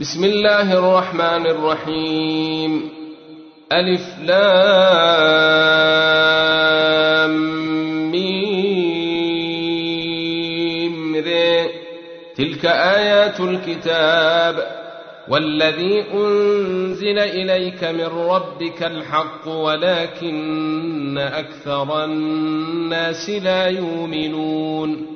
بسم الله الرحمن الرحيم. ألف لام ميم. تلك آيات الكتاب. والذي أنزل إليك من ربك الحق ولكن أكثر الناس لا يؤمنون.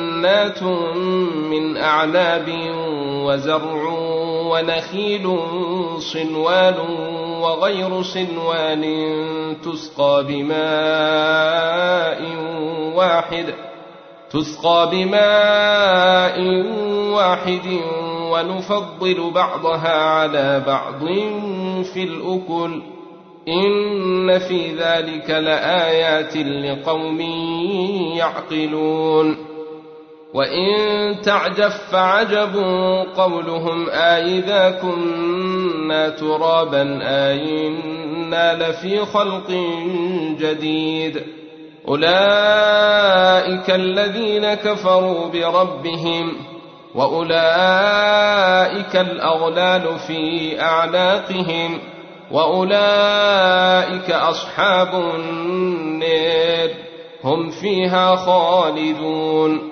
من أعناب وزرع ونخيل صنوان وغير صنوان تسقى بماء واحد تسقى بماء واحد ونفضل بعضها على بعض في الأكل. إن في ذلك لآيات لقوم يعقلون. وإن تعجب فعجب قولهم آئذا كنا ترابا آئنا لفي خلق جديد أولئك الذين كفروا بربهم وأولئك الأغلال في أعناقهم واولئك اصحاب النار هم فيها خالدون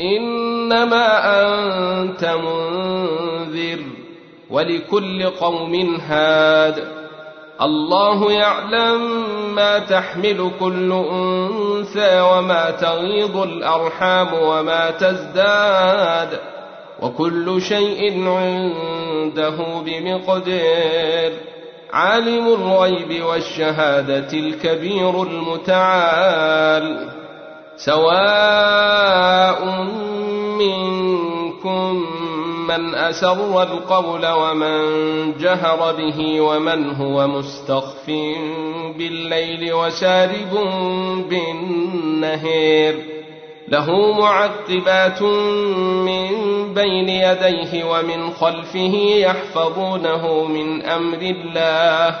إنما أنت منذر ولكل قوم هاد. الله يعلم ما تحمل كل أنثى وما تغيض الأرحام وما تزداد. وكل شيء عنده بمقدار. عالم الغيب والشهادة الكبير المتعال. سواء منكم من أسر القول ومن جهر به ومن هو مستخف بالليل وسارب بالنهير له معقبات من بين يديه ومن خلفه يحفظونه من أمر الله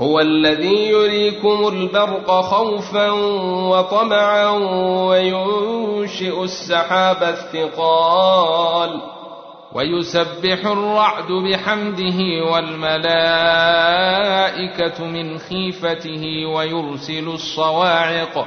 هو الذي يريكم البرق خوفا وطمعا وينشئ السحاب الثقال ويسبح الرعد بحمده والملائكة من خيفته ويرسل الصواعق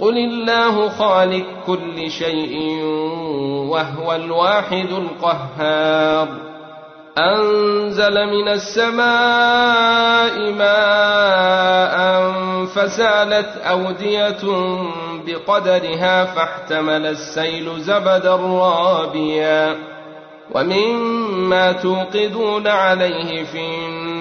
قل الله خالق كل شيء وهو الواحد القهار انزل من السماء ماء فسالت اوديه بقدرها فاحتمل السيل زبدا رابيا ومما توقدون عليه في النار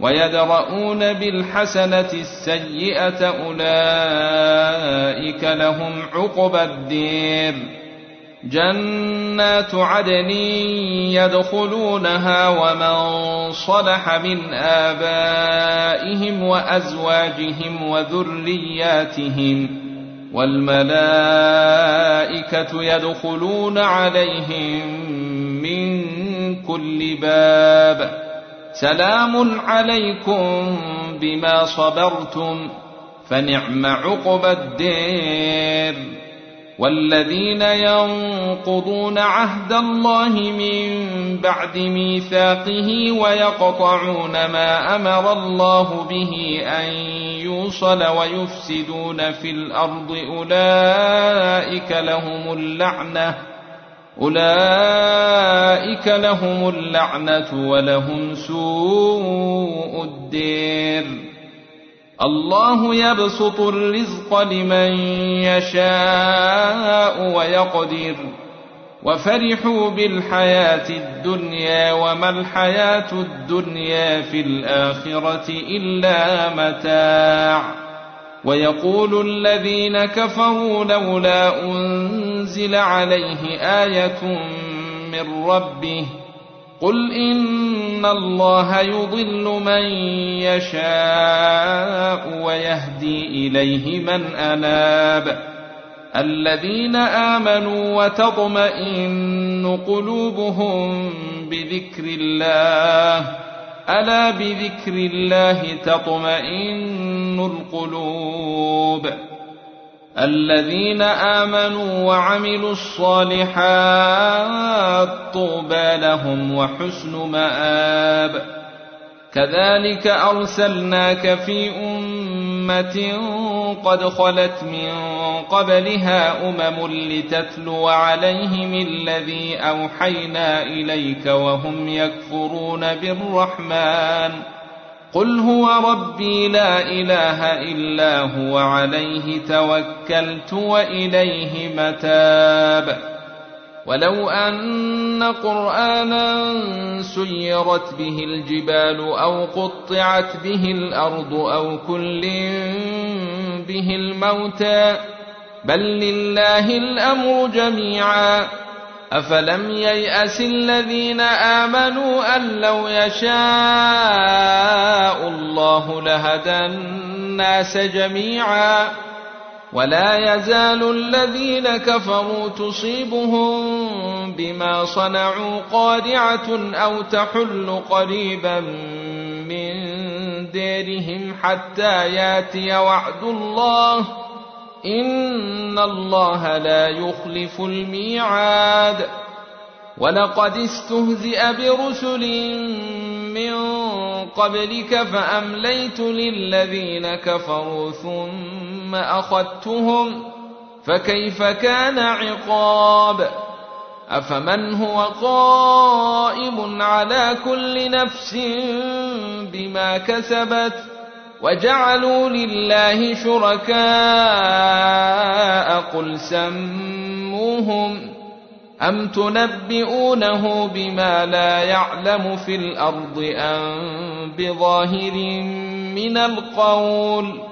ويدرؤون بالحسنة السيئة أولئك لهم عقبى الدير. جنات عدن يدخلونها ومن صلح من آبائهم وأزواجهم وذرياتهم والملائكة يدخلون عليهم من كل باب سلام عليكم بما صبرتم فنعم عقبى الدير. والذين ينقضون عهد الله من بعد ميثاقه ويقطعون ما أمر الله به أن يوصل ويفسدون في الأرض أولئك لهم اللعنة. أولئك لهم اللعنة ولهم سوء الدير. الله يبسط الرزق لمن يشاء ويقدر. وفرحوا بالحياة الدنيا وما الحياة الدنيا في الآخرة إلا متاع. ويقول الذين كفروا لولا أنزل عليه آية من ربه قل إن الله يضل من يشاء ويهدي إليه من أناب الذين آمنوا وتطمئن قلوبهم بذكر الله ألا بذكر الله تطمئن القلوب؟ الذين آمنوا وعملوا الصالحات طوبى لهم وحسن مآب. كذلك أرسلناك في أمة قد خلت من قبلها أمم لتتلو عليهم الذي أوحينا إليك وهم يكفرون بالرحمن. قل هو ربي لا إله إلا هو عليه توكلت وإليه متاب. ولو أن قرآنا سيرت به الجبال أو قطعت به الأرض أو كل به الموتى بل لله الأمر جميعا أفلم ييأس الذين آمنوا أن لو يشاء الله لهدى الناس جميعا ولا يزال الذين كفروا تصيبهم بما صنعوا قادعة أو تحل قريبا من ديرهم حتى ياتي وعد الله. إن الله لا يخلف الميعاد. ولقد استهزئ برسل من قبلك فأمليت للذين كفروا ثم أخذتهم. فكيف كان عقاب؟ أفمن هو قائم على كل نفس بما كسبت وجعلوا لله شركاء قل سموهم أم تنبئونه بما لا يعلم في الأرض أم بظاهر من القول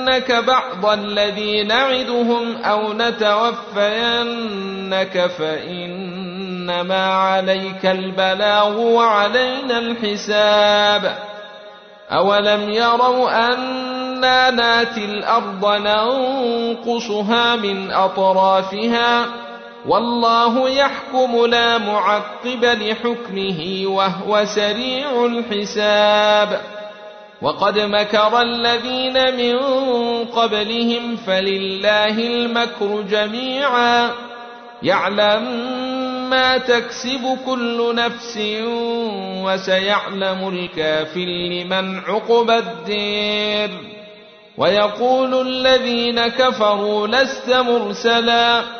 نرينك بعض الذي نعدهم أو نتوفينك فانما عليك البلاغ وعلينا الحساب. أولم يروا إنا ناتي الأرض ننقصها من أطرافها؟ والله يحكم لا معقب لحكمه وهو سريع الحساب. وقد مكر الذين من قبلهم فلله المكر جميعا. يعلم ما تكسب كل نفس وسيعلم الكافر لمن عقب الدير. ويقول الذين كفروا لست مرسلا.